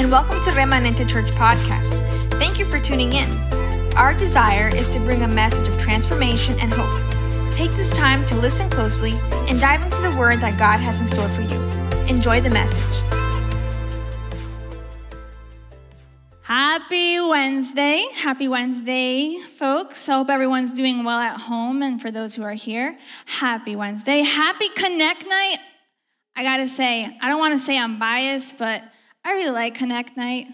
and welcome to Remanente Church Podcast. Thank you for tuning in. Our desire is to bring a message of transformation and hope. Take this time to listen closely and dive into the word that God has in store for you. Enjoy the message. Happy Wednesday. Happy Wednesday, folks. I hope everyone's doing well at home. And for those who are here, happy Wednesday. Happy Connect Night. I gotta say, I don't wanna say I'm biased, but I really like Connect Night.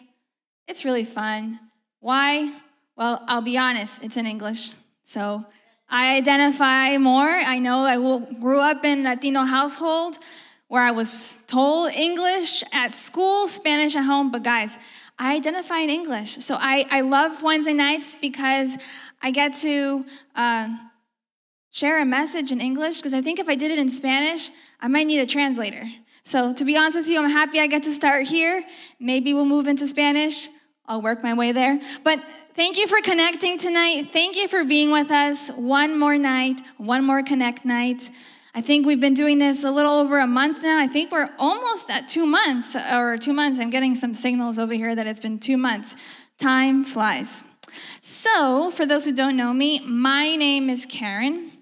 It's really fun. Why? Well, I'll be honest, it's in English. So I identify more. I know I grew up in a Latino household where I was told English at school, Spanish at home, but guys, I identify in English. So I, I love Wednesday nights because I get to uh, share a message in English because I think if I did it in Spanish, I might need a translator. So, to be honest with you, I'm happy I get to start here. Maybe we'll move into Spanish. I'll work my way there. But thank you for connecting tonight. Thank you for being with us. One more night, one more Connect night. I think we've been doing this a little over a month now. I think we're almost at two months, or two months. I'm getting some signals over here that it's been two months. Time flies. So, for those who don't know me, my name is Karen.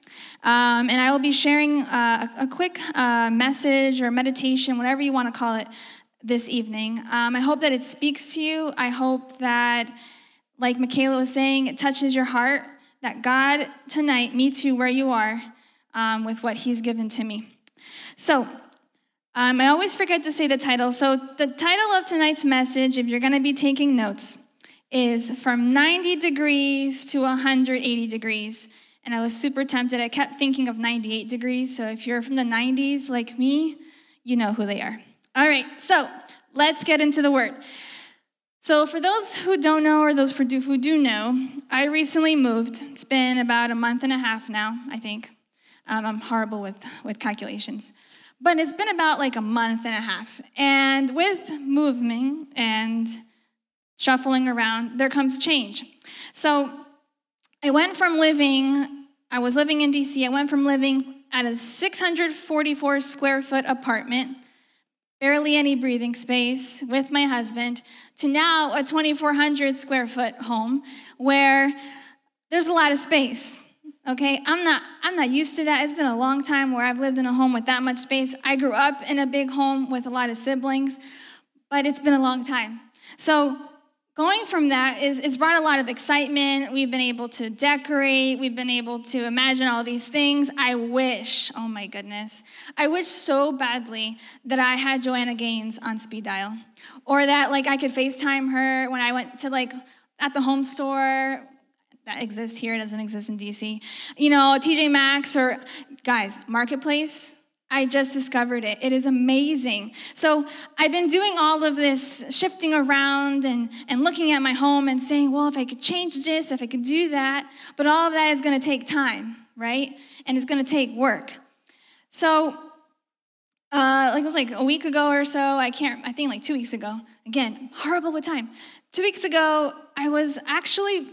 Um, and I will be sharing uh, a, quick uh, message or meditation, whatever you want to call it, this evening. Um, I hope that it speaks to you. I hope that, like Michaela was saying, it touches your heart, that God tonight meets you where you are um, with what He's given to me. So, um, I always forget to say the title. So, the title of tonight's message, if you're going to be taking notes, is From 90 Degrees to 180 Degrees and I was super tempted. I kept thinking of 98 degrees. So if you're from the 90s like me, you know who they are. All right, so let's get into the word. So, for those who don't know or those who do know, I recently moved. It's been about a month and a half now, I think. Um, I'm horrible with, with calculations. But it's been about like a month and a half. And with moving and shuffling around, there comes change. So, I went from living, I was living in DC, I went from living at a 644 square foot apartment, barely any breathing space with my husband, to now a 2,400 square foot home where there's a lot of space. Okay, I'm not I'm not used to that. It's been a long time where I've lived in a home with that much space. I grew up in a big home with a lot of siblings, but it's been a long time. So going from that is it's brought a lot of excitement. We've been able to decorate. We've been able to imagine all these things. I wish oh my goodness i wish so badly that i had joanna gaines on speed dial. Or that like i could facetime her when i went to like at the home store that exists here it doesn't exist in dc you know tj maxx or guys marketplace I just discovered it. It is amazing. So I've been doing all of this shifting around and, and looking at my home and saying, well, if I could change this, if I could do that, but all of that is going to take time, right? And it's going to take work. So, uh, like it was like a week ago or so, I can't, I think like two weeks ago. Again, horrible with time. Two weeks ago, I was actually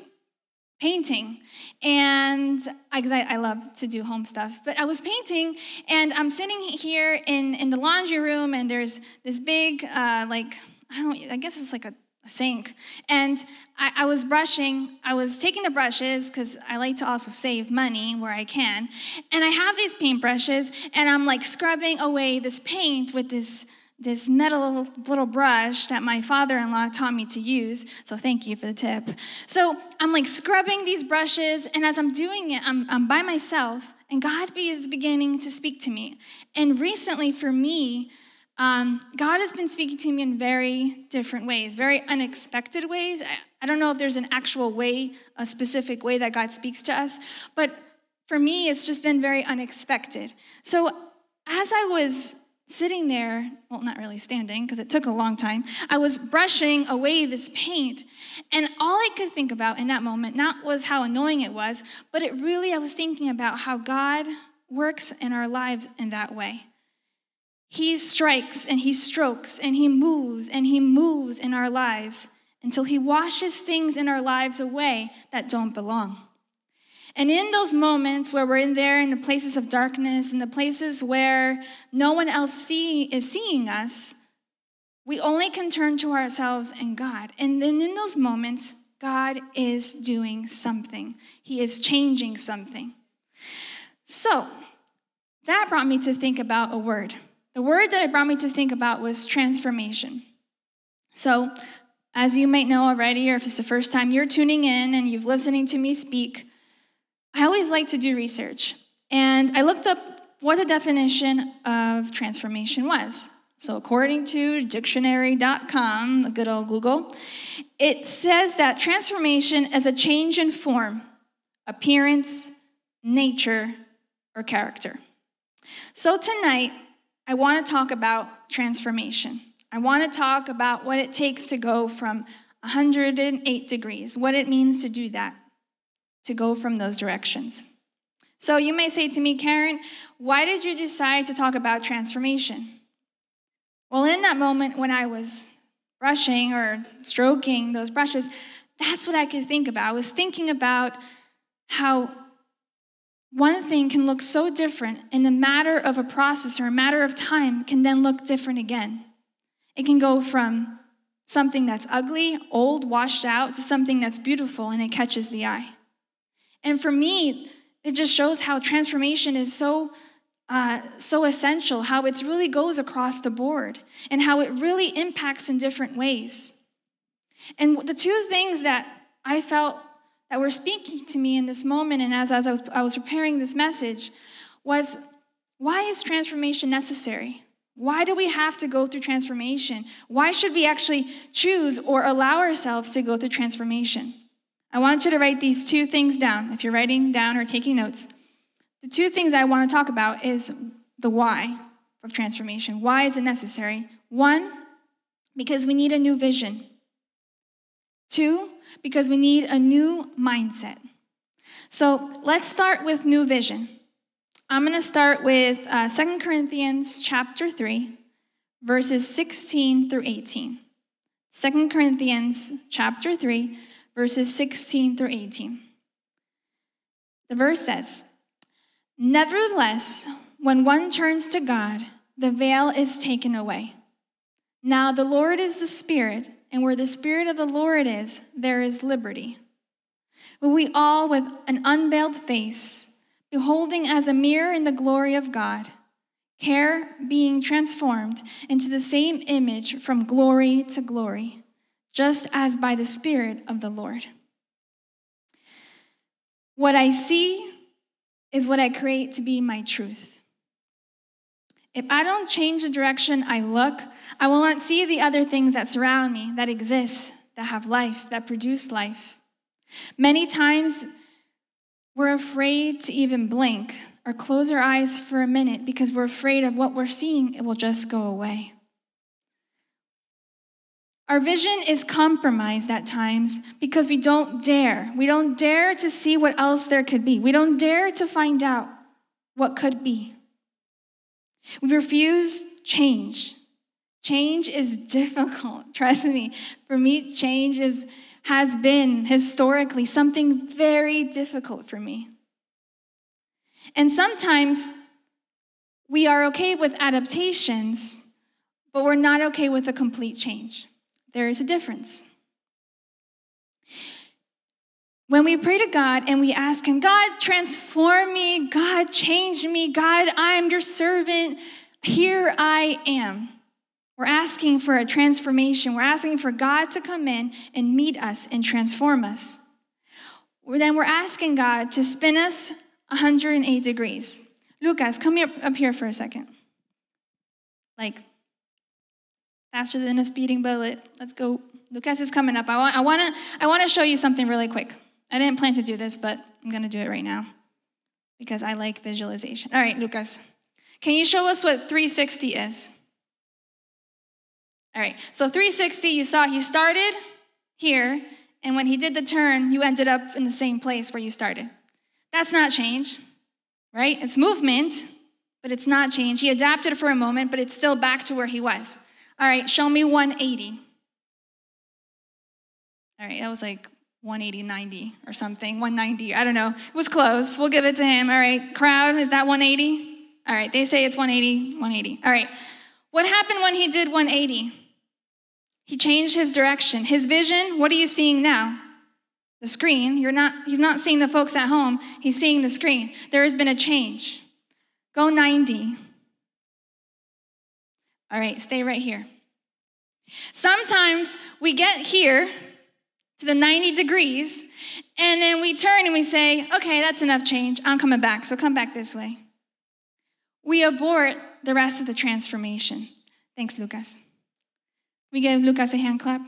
painting. And because I, I, love to do home stuff but i was painting and i'm sitting here in, in the laundry room and there's this big uh, like i don't i guess it's like a, a sink. And I, I, was brushing i was taking the brushes because i like to also save money where i can. And i have these paint brushes and i'm like scrubbing away this paint with this this metal little brush that my father in law taught me to use. So thank you for the tip. So I'm like scrubbing these brushes, and as I'm doing it, I'm, I'm by myself, and God is beginning to speak to me. And recently, for me, um, God has been speaking to me in very different ways, very unexpected ways. I, I don't know if there's an actual way, a specific way that God speaks to us, but for me, it's just been very unexpected. So as I was sitting there, well, not really standing because it took a long time, I was brushing away this paint. And all I could think about in that moment, not was how annoying it was, but it really, I was thinking about how God works in our lives in that way. He strikes and he strokes and he moves and he moves in our lives until he washes things in our lives away that don't belong. And in those moments where we're in there in the places of darkness, in the places where no one else see, is seeing us, We only can turn to ourselves and God. And then in those moments, God is doing something, He is changing something. So, that brought me to think about a word. The word that it brought me to think about was transformation. So, as you might know already, or if it's the first time you're tuning in and you've listening to me speak, I always like to do research. And I looked up what the definition of transformation was. So, according to dictionary.com, the good old Google, it says that transformation is a change in form, appearance, nature, or character. So, tonight, I want to talk about transformation. I want to talk about what it takes to go from 108 degrees, what it means to do that, to go from those directions. So, you may say to me, Karen, why did you decide to talk about transformation? Well, in that moment when I was brushing or stroking those brushes, that's what I could think about. I was thinking about how one thing can look so different in the matter of a process or a matter of time can then look different again. It can go from something that's ugly, old, washed out, to something that's beautiful and it catches the eye. And for me, it just shows how transformation is so uh, so essential, how it really goes across the board, and how it really impacts in different ways. And the two things that I felt that were speaking to me in this moment and as, as I, was, I was preparing this message was why is transformation necessary? Why do we have to go through transformation? Why should we actually choose or allow ourselves to go through transformation? I want you to write these two things down if you're writing down or taking notes. The two things I want to talk about is the why of transformation. Why is it necessary? One, because we need a new vision. Two, because we need a new mindset. So let's start with new vision. I'm going to start with uh, 2 Corinthians chapter 3, verses 16 through 18. 2 Corinthians chapter 3, verses 16 through 18. The verse says, Nevertheless, when one turns to God, the veil is taken away. Now the Lord is the Spirit and where the Spirit of the Lord is, there is liberty. But we all, with an unveiled face, beholding as a mirror in the glory of God, care being transformed into the same image from glory to glory, just as by the Spirit of the Lord. What I see is what I create to be my truth. If I don't change the direction I look, I will not see the other things that surround me, that exist, that have life, that produce life. Many times, we're afraid to even blink or close our eyes for a minute because we're afraid of what we're seeing, it will just go away. Our vision is compromised at times because we don't dare. We don't dare to see what else there could be. We don't dare to find out what could be. We refuse change. Change is difficult, trust me. For me, change is, has been historically something very difficult for me. And sometimes we are okay with adaptations, but we're not okay with a complete change. There is a difference. When we pray to God and we ask Him, God, transform me, God, change me, God, I am your servant, here I am. We're asking for a transformation. We're asking for God to come in and meet us and transform us. Then we're asking God to spin us 108 degrees. Lucas, come here, up here for a second. Like faster than a speeding bullet. Let's go. Lucas is coming up. I want, I want to I want to show you something really quick. I didn't plan to do this, but I'm going to do it right now because I like visualization. All right, Lucas. Can you show us what 360 is? All right, so 360, you saw he started here, and when he did the turn, you ended up in the same place where you started. That's not change, right? It's movement, but it's not change. He adapted for a moment, but it's still back to where he was. All right, show me 180. All right, that was like 180, 90 or something, 190, I don't know. It was close. We'll give it to him. All right, crowd, is that 180? All right, they say it's 180, 180. All right, what happened when he did 180? He changed his direction. His vision, what are you seeing now? The screen. You're not he's not seeing the folks at home. He's seeing the screen. There has been a change. Go 90. All right, stay right here. Sometimes we get here to the 90 degrees, and then we turn and we say, okay, that's enough change. I'm coming back, so come back this way. We abort the rest of the transformation. Thanks, Lucas. We give Lucas a hand clap. Woo,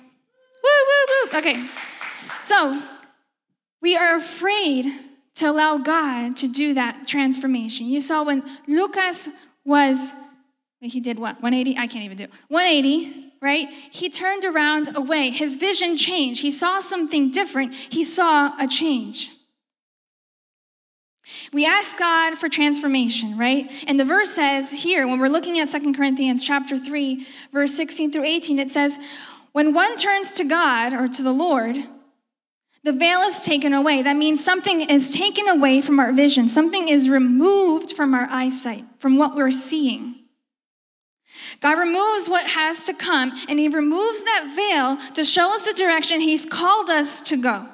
woo, woo. Okay. So, we are afraid to allow God to do that transformation. You saw when Lucas was, he did what? 180? I can't even do. 180 right? He turned around away. His vision changed. He saw something different. He saw a change. We ask God for transformation, right? And the verse says here, when we're looking at Second Corinthians chapter 3, verse 16 through 18, it says, When one turns to God or to the Lord, the veil is taken away. That means something is taken away from our vision, something is removed from our eyesight, from what we're seeing. God removes what has to come, and He removes that veil to show us the direction He's called us to go.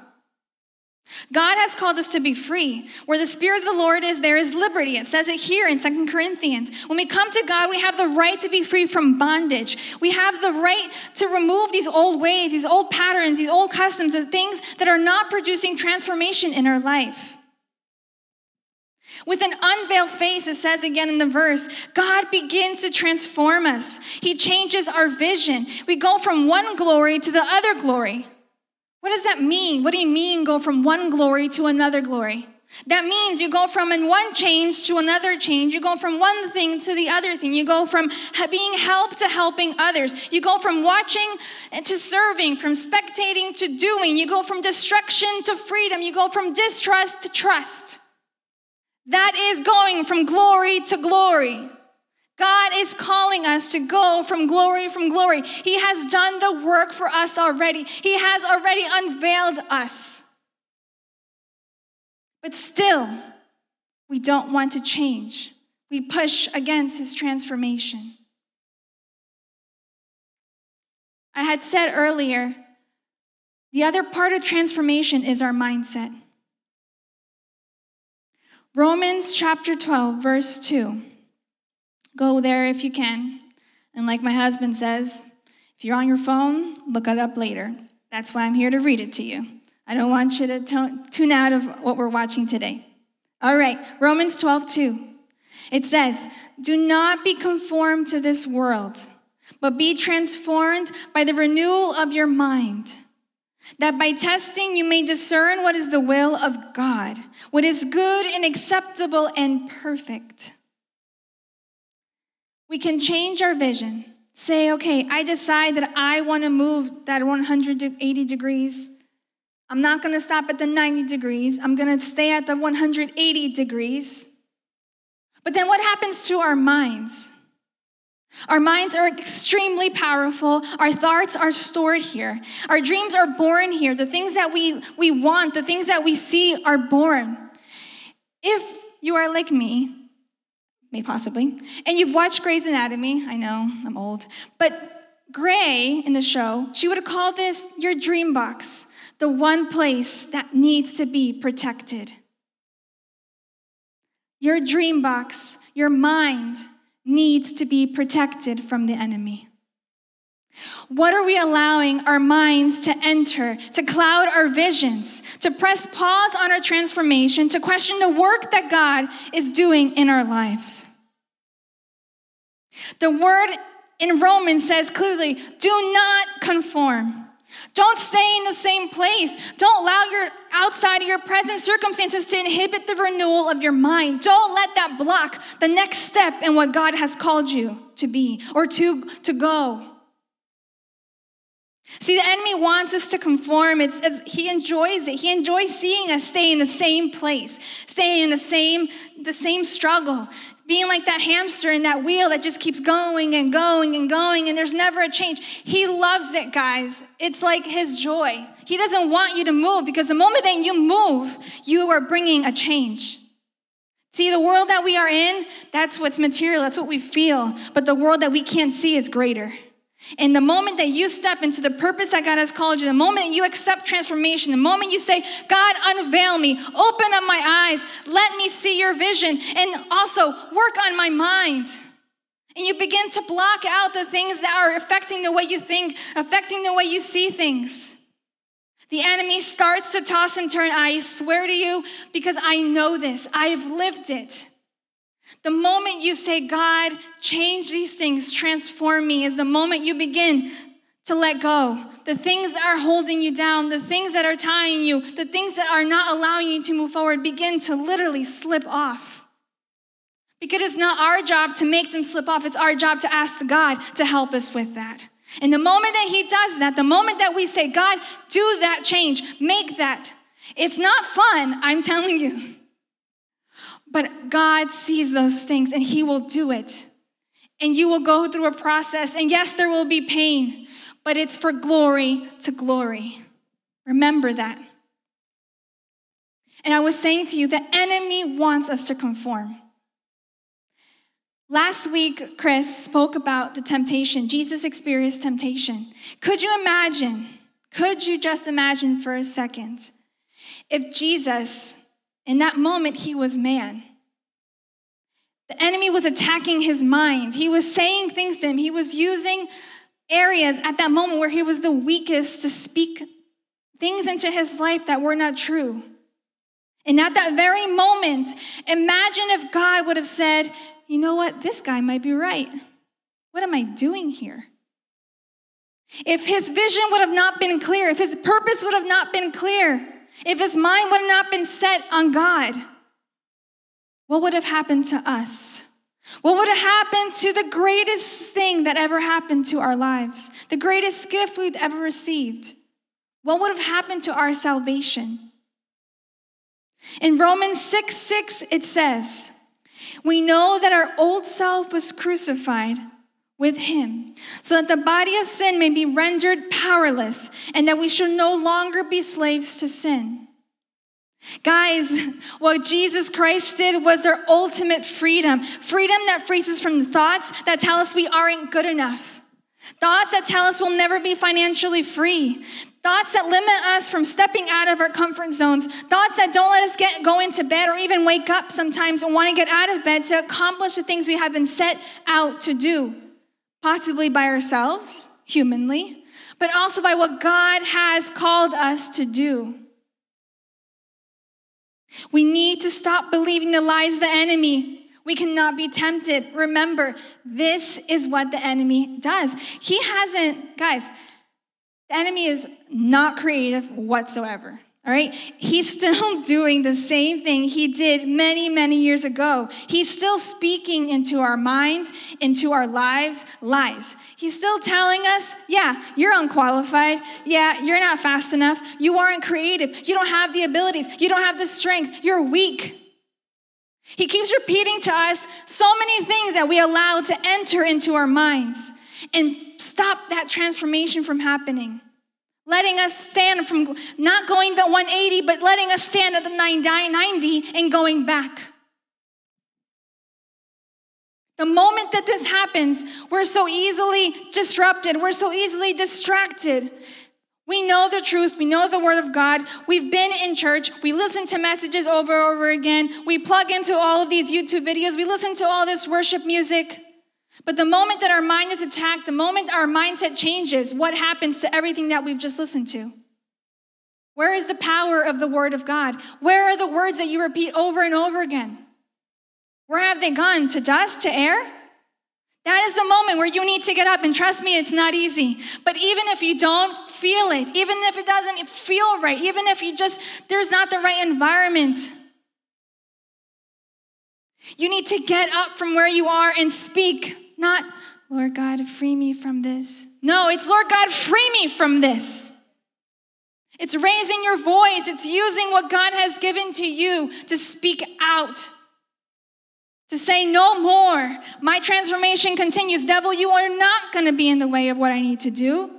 God has called us to be free. Where the Spirit of the Lord is, there is liberty. It says it here in Second Corinthians. When we come to God, we have the right to be free from bondage. We have the right to remove these old ways, these old patterns, these old customs, the things that are not producing transformation in our life. With an unveiled face, it says again in the verse, God begins to transform us. He changes our vision. We go from one glory to the other glory. What does that mean? What do you mean go from one glory to another glory? That means you go from one change to another change. You go from one thing to the other thing. You go from being helped to helping others. You go from watching to serving, from spectating to doing. You go from destruction to freedom. You go from distrust to trust. That is going from glory to glory. God is calling us to go from glory from glory. He has done the work for us already. He has already unveiled us. But still, we don't want to change. We push against his transformation. I had said earlier, the other part of transformation is our mindset. Romans chapter 12, verse 2. Go there if you can. And like my husband says, if you're on your phone, look it up later. That's why I'm here to read it to you. I don't want you to tune out of what we're watching today. All right, Romans 12, 2. It says, Do not be conformed to this world, but be transformed by the renewal of your mind that by testing you may discern what is the will of God, what is good and acceptable and perfect. We can change our vision. Say, okay, I decide that I want to move that 180 degrees. I'm not going to stop at the 90 degrees. I'm going to stay at the 180 degrees. But then what happens to our minds? Our minds are extremely powerful. Our thoughts are stored here. Our dreams are born here. The things that we, we want, the things that we see are born. If you are like me, may possibly, and you've watched Grey's Anatomy, I know, I'm old, but Grey in the show, she would have called this your dream box, the one place that needs to be protected. Your dream box, your mind, needs to be protected from the enemy. What are we allowing our minds to enter, to cloud our visions, to press pause on our transformation, to question the work that God is doing in our lives? The word in Romans says clearly do not conform. Don't stay in the same place. Don't allow your outside of your present circumstances to inhibit the renewal of your mind. Don't let that block the next step in what God has called you to be or to, to go. See, the enemy wants us to conform. It's, it's, he enjoys it. He enjoys seeing us stay in the same place, stay in the same, the same struggle, being like that hamster in that wheel that just keeps going and going and going, and there's never a change. He loves it, guys. It's like his joy. He doesn't want you to move because the moment that you move, you are bringing a change. See, the world that we are in, that's what's material, that's what we feel. But the world that we can't see is greater. And the moment that you step into the purpose that God has called you, the moment you accept transformation, the moment you say, God, unveil me, open up my eyes, let me see your vision, and also work on my mind. And you begin to block out the things that are affecting the way you think, affecting the way you see things. The enemy starts to toss and turn. I swear to you, because I know this, I've lived it. The moment you say, God, change these things, transform me, is the moment you begin to let go. The things that are holding you down, the things that are tying you, the things that are not allowing you to move forward begin to literally slip off. Because it's not our job to make them slip off, it's our job to ask God to help us with that. And the moment that He does that, the moment that we say, God, do that change, make that, it's not fun, I'm telling you. But God sees those things and He will do it. And you will go through a process. And yes, there will be pain, but it's for glory to glory. Remember that. And I was saying to you, the enemy wants us to conform. Last week, Chris spoke about the temptation. Jesus experienced temptation. Could you imagine? Could you just imagine for a second if Jesus in that moment, he was man. The enemy was attacking his mind. He was saying things to him. He was using areas at that moment where he was the weakest to speak things into his life that were not true. And at that very moment, imagine if God would have said, You know what? This guy might be right. What am I doing here? If his vision would have not been clear, if his purpose would have not been clear, if his mind would have not been set on God, what would have happened to us? What would have happened to the greatest thing that ever happened to our lives? The greatest gift we've ever received? What would have happened to our salvation? In Romans 6 6, it says, We know that our old self was crucified with him, so that the body of sin may be rendered powerless, and that we should no longer be slaves to sin. Guys, what Jesus Christ did was our ultimate freedom freedom that frees us from the thoughts that tell us we aren't good enough, thoughts that tell us we'll never be financially free. Thoughts that limit us from stepping out of our comfort zones. Thoughts that don't let us get go into bed or even wake up sometimes and want to get out of bed to accomplish the things we have been set out to do possibly by ourselves, humanly, but also by what God has called us to do. We need to stop believing the lies of the enemy. We cannot be tempted. Remember, this is what the enemy does. He hasn't, guys, the enemy is not creative whatsoever. All right? He's still doing the same thing he did many, many years ago. He's still speaking into our minds, into our lives, lies. He's still telling us, yeah, you're unqualified. Yeah, you're not fast enough. You aren't creative. You don't have the abilities. You don't have the strength. You're weak. He keeps repeating to us so many things that we allow to enter into our minds and stop that transformation from happening letting us stand from not going the 180, but letting us stand at the 90 and going back. The moment that this happens, we're so easily disrupted, we're so easily distracted. We know the truth, we know the word of God. We've been in church, we listen to messages over and over again. We plug into all of these YouTube videos, we listen to all this worship music. But the moment that our mind is attacked, the moment our mindset changes, what happens to everything that we've just listened to? Where is the power of the Word of God? Where are the words that you repeat over and over again? Where have they gone? To dust, to air? That is the moment where you need to get up, and trust me, it's not easy. But even if you don't feel it, even if it doesn't feel right, even if you just, there's not the right environment, you need to get up from where you are and speak. Not, Lord God, free me from this. No, it's Lord God, free me from this. It's raising your voice, it's using what God has given to you to speak out. To say, no more. My transformation continues. Devil, you are not going to be in the way of what I need to do.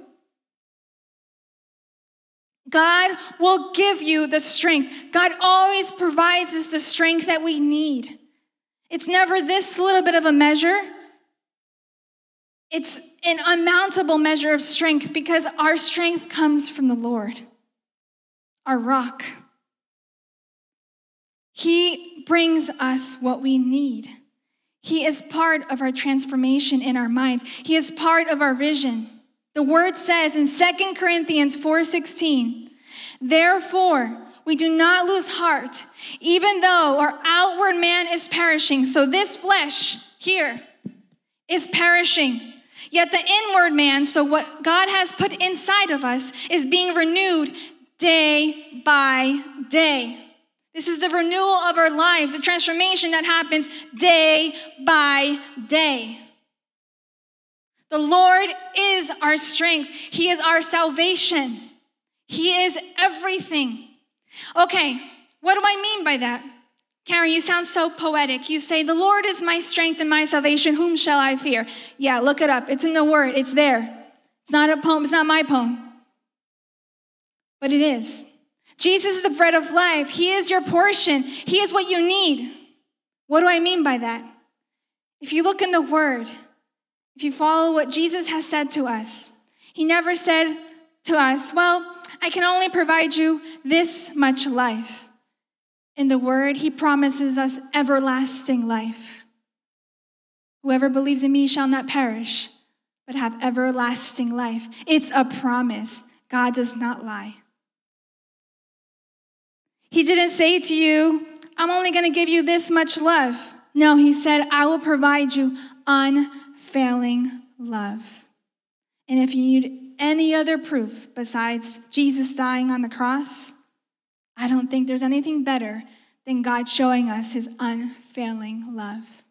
God will give you the strength. God always provides us the strength that we need. It's never this little bit of a measure. It's an unmountable measure of strength because our strength comes from the Lord, our rock. He brings us what we need. He is part of our transformation in our minds. He is part of our vision. The word says in 2 Corinthians 4:16, "Therefore, we do not lose heart, even though our outward man is perishing. So this flesh here is perishing. Yet the inward man, so what God has put inside of us, is being renewed day by day. This is the renewal of our lives, the transformation that happens day by day. The Lord is our strength, He is our salvation, He is everything. Okay, what do I mean by that? Karen, you sound so poetic. You say, The Lord is my strength and my salvation. Whom shall I fear? Yeah, look it up. It's in the word, it's there. It's not a poem, it's not my poem. But it is. Jesus is the bread of life. He is your portion, He is what you need. What do I mean by that? If you look in the word, if you follow what Jesus has said to us, He never said to us, Well, I can only provide you this much life. In the word, He promises us everlasting life. Whoever believes in me shall not perish, but have everlasting life. It's a promise. God does not lie. He didn't say to you, I'm only going to give you this much love. No, he said, I will provide you unfailing love. And if you need any other proof besides Jesus dying on the cross, I don't think there's anything better than God showing us his unfailing love.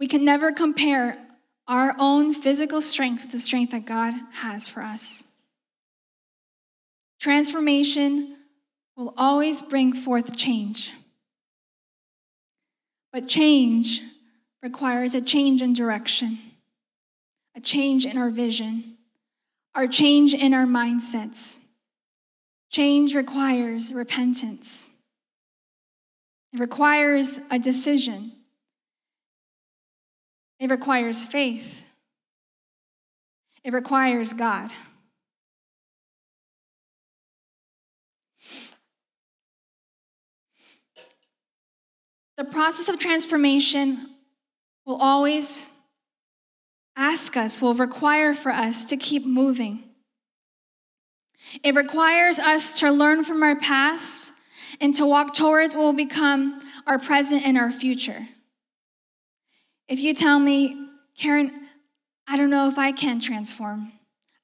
We can never compare our own physical strength with the strength that God has for us. Transformation will always bring forth change. But change requires a change in direction, a change in our vision, our change in our mindsets. Change requires repentance. It requires a decision. It requires faith. It requires God. The process of transformation will always ask us, will require for us to keep moving. It requires us to learn from our past and to walk towards what will become our present and our future. If you tell me, Karen, I don't know if I can transform.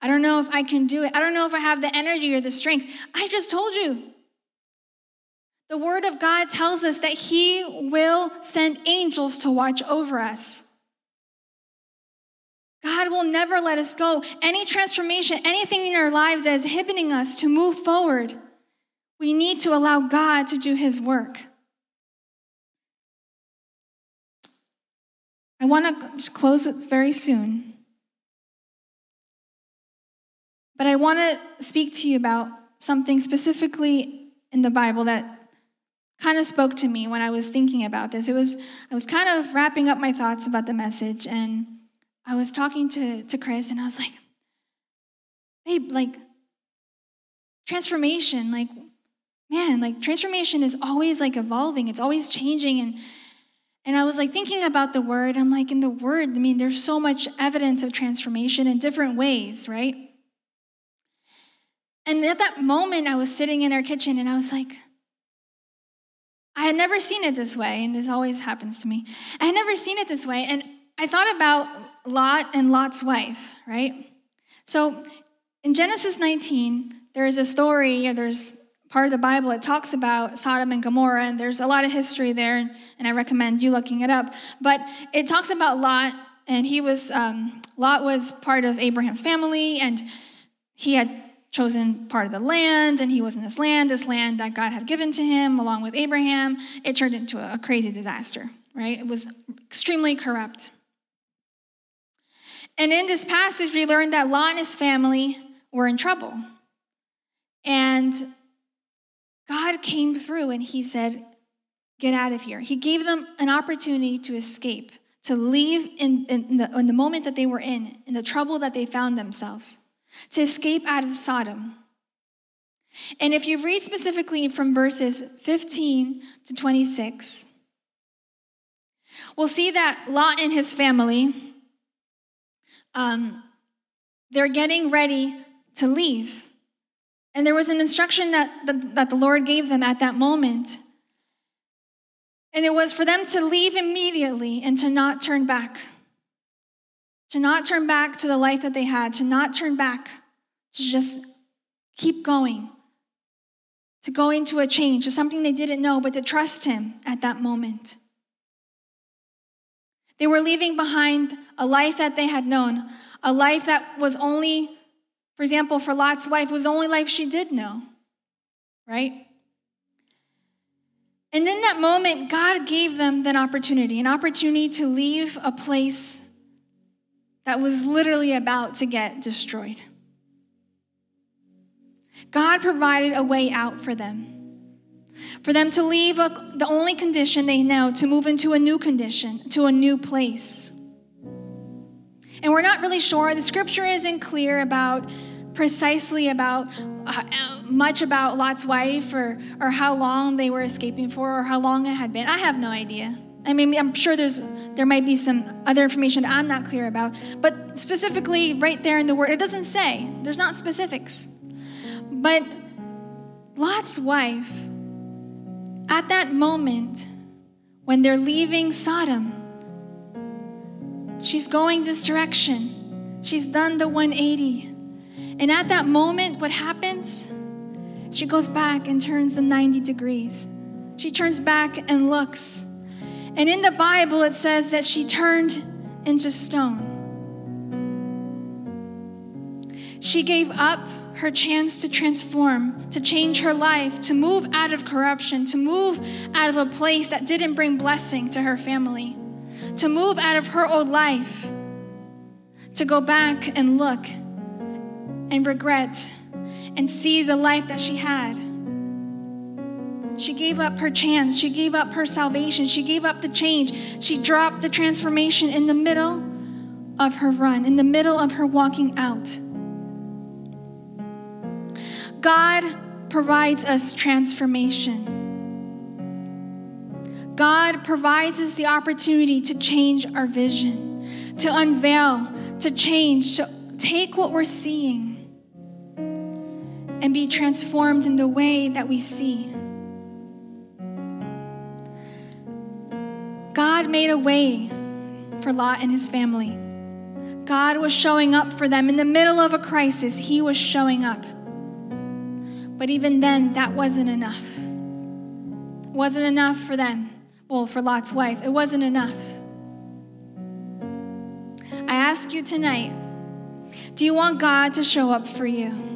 I don't know if I can do it. I don't know if I have the energy or the strength. I just told you. The Word of God tells us that He will send angels to watch over us. God will never let us go. Any transformation, anything in our lives that is inhibiting us to move forward, we need to allow God to do His work. I want to close with very soon. But I want to speak to you about something specifically in the Bible that kind of spoke to me when I was thinking about this. It was I was kind of wrapping up my thoughts about the message and I was talking to, to Chris and I was like, babe, like transformation, like, man, like transformation is always like evolving, it's always changing. And and I was like thinking about the word. I'm like, in the word, I mean, there's so much evidence of transformation in different ways, right? And at that moment, I was sitting in our kitchen and I was like, I had never seen it this way, and this always happens to me. I had never seen it this way, and I thought about Lot and Lot's wife, right? So in Genesis 19, there is a story, or there's part of the Bible, it talks about Sodom and Gomorrah, and there's a lot of history there, and I recommend you looking it up. But it talks about Lot, and he was, um, Lot was part of Abraham's family, and he had chosen part of the land, and he was in this land, this land that God had given to him along with Abraham. It turned into a crazy disaster, right? It was extremely corrupt. And in this passage, we learned that Lot and his family were in trouble. And God came through and he said, get out of here. He gave them an opportunity to escape, to leave in, in, the, in the moment that they were in, in the trouble that they found themselves, to escape out of Sodom. And if you read specifically from verses 15 to 26, we'll see that Lot and his family, um, they're getting ready to leave. And there was an instruction that, that, that the Lord gave them at that moment. And it was for them to leave immediately and to not turn back. To not turn back to the life that they had, to not turn back, to just keep going, to go into a change, to something they didn't know, but to trust Him at that moment. They were leaving behind a life that they had known, a life that was only, for example, for Lot's wife, was the only life she did know, right? And in that moment, God gave them that opportunity an opportunity to leave a place that was literally about to get destroyed. God provided a way out for them. For them to leave a, the only condition they know, to move into a new condition, to a new place. And we're not really sure, the scripture isn't clear about precisely about uh, much about Lot's wife or, or how long they were escaping for or how long it had been. I have no idea. I mean, I'm sure there's there might be some other information that I'm not clear about, but specifically right there in the word, it doesn't say. There's not specifics. But Lot's wife, at that moment when they're leaving Sodom, she's going this direction. She's done the 180. And at that moment, what happens? She goes back and turns the 90 degrees. She turns back and looks. And in the Bible, it says that she turned into stone. She gave up her chance to transform, to change her life, to move out of corruption, to move out of a place that didn't bring blessing to her family, to move out of her old life, to go back and look and regret and see the life that she had. She gave up her chance. She gave up her salvation. She gave up the change. She dropped the transformation in the middle of her run, in the middle of her walking out. God provides us transformation. God provides us the opportunity to change our vision, to unveil, to change, to take what we're seeing and be transformed in the way that we see. God made a way for Lot and his family. God was showing up for them in the middle of a crisis. He was showing up. But even then, that wasn't enough. It wasn't enough for them. Well, for Lot's wife, it wasn't enough. I ask you tonight do you want God to show up for you?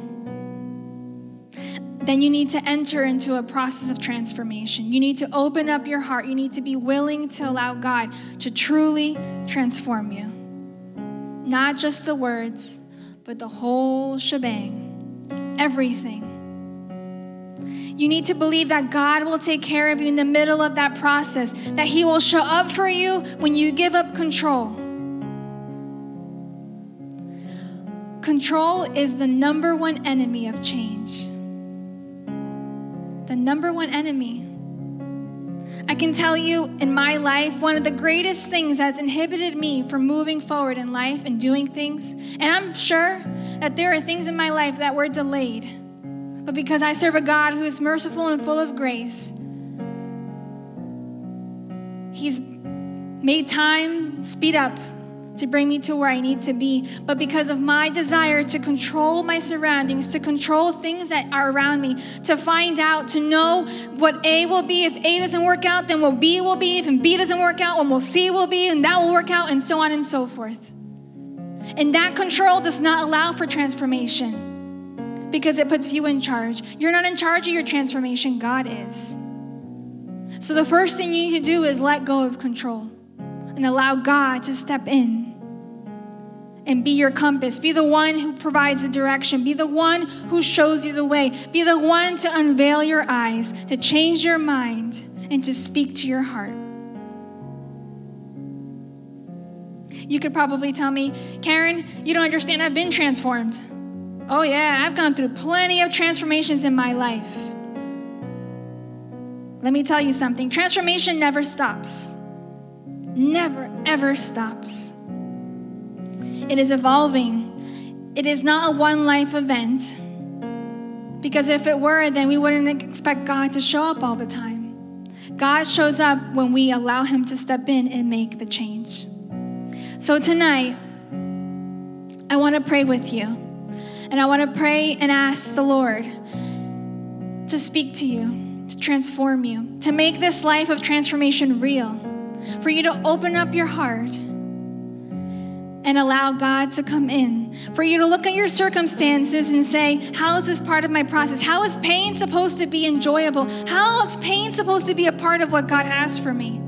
then you need to enter into a process of transformation. You need to open up your heart. You need to be willing to allow God to truly transform you. Not just the words, but the whole shebang, everything. You need to believe that God will take care of you in the middle of that process, that He will show up for you when you give up control. Control is the number one enemy of change the number one enemy. I can tell you in my life, one of the greatest things that's inhibited me from moving forward in life and doing things, and I'm sure that there are things in my life that were delayed, but because I serve a God who is merciful and full of grace, He's made time speed up to bring me to where I need to be, but because of my desire to control my surroundings, to control things that are around me, to find out, to know what A will be. If A doesn't work out, then what B will be. If B doesn't work out, what C will be, and that will work out, and so on and so forth. And that control does not allow for transformation because it puts you in charge. You're not in charge of your transformation, God is. So the first thing you need to do is let go of control and allow God to step in and be your compass. Be the one who provides the direction. Be the one who shows you the way. Be the one to unveil your eyes, to change your mind, and to speak to your heart. You could probably tell me, Karen, you don't understand, I've been transformed. Oh, yeah, I've gone through plenty of transformations in my life. Let me tell you something transformation never stops, never, ever stops. It is evolving, it is not a one life event. Because if it were, then we wouldn't expect God to show up all the time. God shows up when we allow Him to step in and make the change. So tonight, I want to pray with you. And I want to pray and ask the Lord to speak to you, to transform you, to make this life of transformation real, for you to open up your heart and allow God to come in. For you to look at your circumstances and say, How is this part of my process? How is pain supposed to be enjoyable? How is pain supposed to be a part of what God has for me?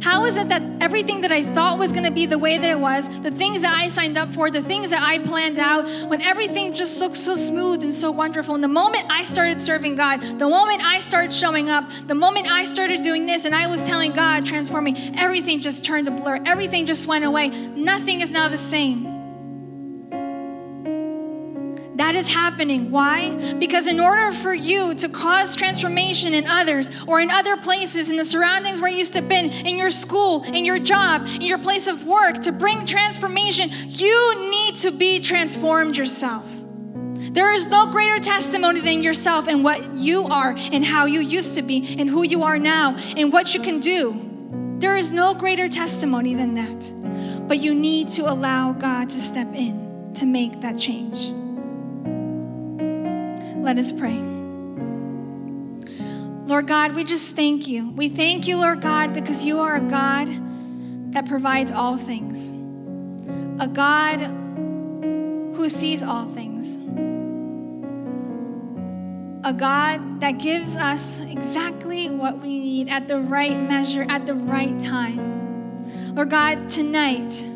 How is it that everything that I thought was going to be the way that it was, the things that I signed up for, the things that I planned out, when everything just looked so smooth and so wonderful, and the moment I started serving God, the moment I started showing up, the moment I started doing this and I was telling God, transforming, everything just turned to blur, everything just went away. Nothing is now the same. That is happening. Why? Because in order for you to cause transformation in others or in other places, in the surroundings where you to be, in your school, in your job, in your place of work, to bring transformation, you need to be transformed yourself. There is no greater testimony than yourself and what you are and how you used to be and who you are now and what you can do. There is no greater testimony than that. But you need to allow God to step in to make that change. Let us pray. Lord God, we just thank you. We thank you, Lord God, because you are a God that provides all things, a God who sees all things, a God that gives us exactly what we need at the right measure, at the right time. Lord God, tonight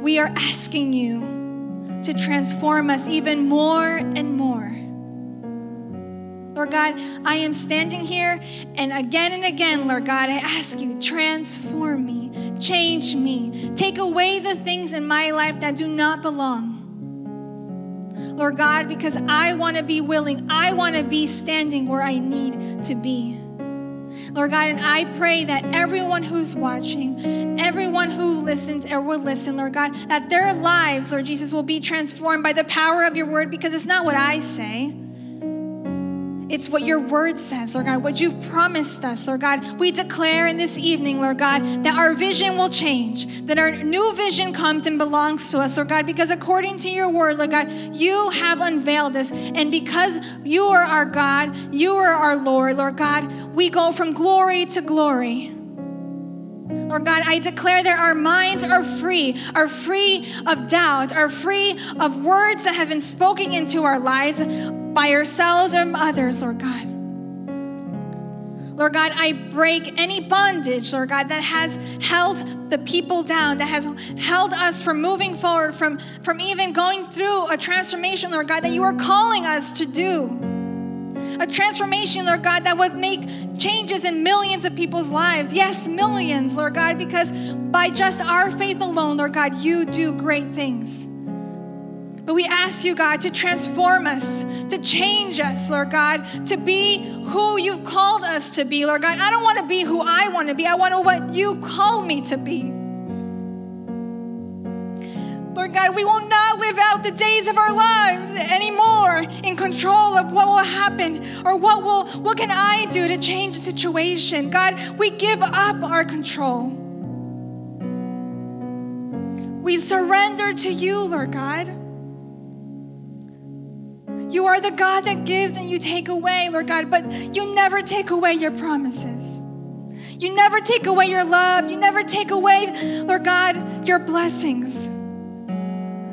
we are asking you to transform us even more and more. Lord God, I am standing here and again and again, Lord God, I ask you, transform me, change me, take away the things in my life that do not belong. Lord God, because I want to be willing, I want to be standing where I need to be. Lord God, and I pray that everyone who's watching, everyone who listens or will listen, Lord God, that their lives, Lord Jesus, will be transformed by the power of your word because it's not what I say. It's what your word says, Lord God, what you've promised us, Lord God. We declare in this evening, Lord God, that our vision will change, that our new vision comes and belongs to us, Lord God, because according to your word, Lord God, you have unveiled us. And because you are our God, you are our Lord, Lord God, we go from glory to glory. Lord God, I declare that our minds are free, are free of doubt, are free of words that have been spoken into our lives by ourselves or others, Lord God. Lord God, I break any bondage, Lord God, that has held the people down, that has held us from moving forward, from, from even going through a transformation, Lord God, that you are calling us to do. A transformation, Lord God, that would make changes in millions of people's lives. Yes, millions, Lord God, because by just our faith alone, Lord God, you do great things. But we ask you, God, to transform us, to change us, Lord God, to be who you've called us to be, Lord God. I don't want to be who I want to be, I want to what you call me to be. Lord God, we will not live out the days of our lives anymore in control of what will happen or what will what can I do to change the situation. God, we give up our control. We surrender to you, Lord God. You are the God that gives and you take away, Lord God, but you never take away your promises. You never take away your love. You never take away, Lord God, your blessings.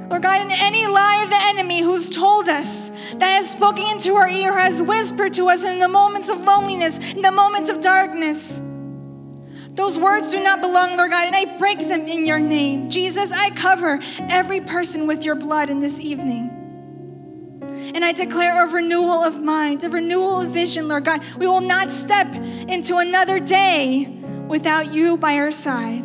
Lord God, in any lie of the enemy who's told us, that has spoken into our ear, has whispered to us in the moments of loneliness, in the moments of darkness, those words do not belong, Lord God, and I break them in your name. Jesus, I cover every person with your blood in this evening. And I declare a renewal of mind, a renewal of vision, Lord God. We will not step into another day without you by our side.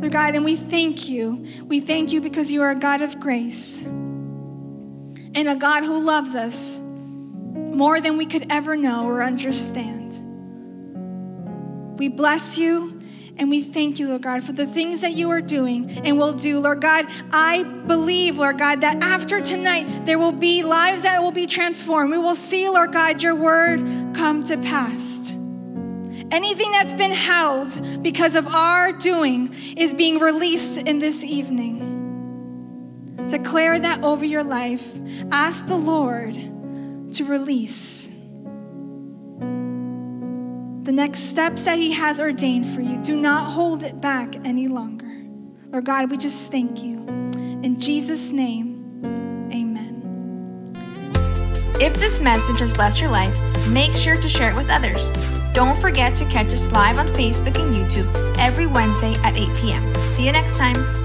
Lord God, and we thank you. We thank you because you are a God of grace and a God who loves us more than we could ever know or understand. We bless you and we thank you, Lord God, for the things that you are doing and will do. Lord God, I believe, Lord God, that after tonight there will be lives that will be transformed. We will see, Lord God, your word come to pass. Anything that's been held because of our doing is being released in this evening. Declare that over your life. Ask the Lord to release the next steps that He has ordained for you. Do not hold it back any longer. Lord God, we just thank you. In Jesus' name, amen. If this message has blessed your life, make sure to share it with others. Don't forget to catch us live on Facebook and YouTube every Wednesday at 8 p.m. See you next time.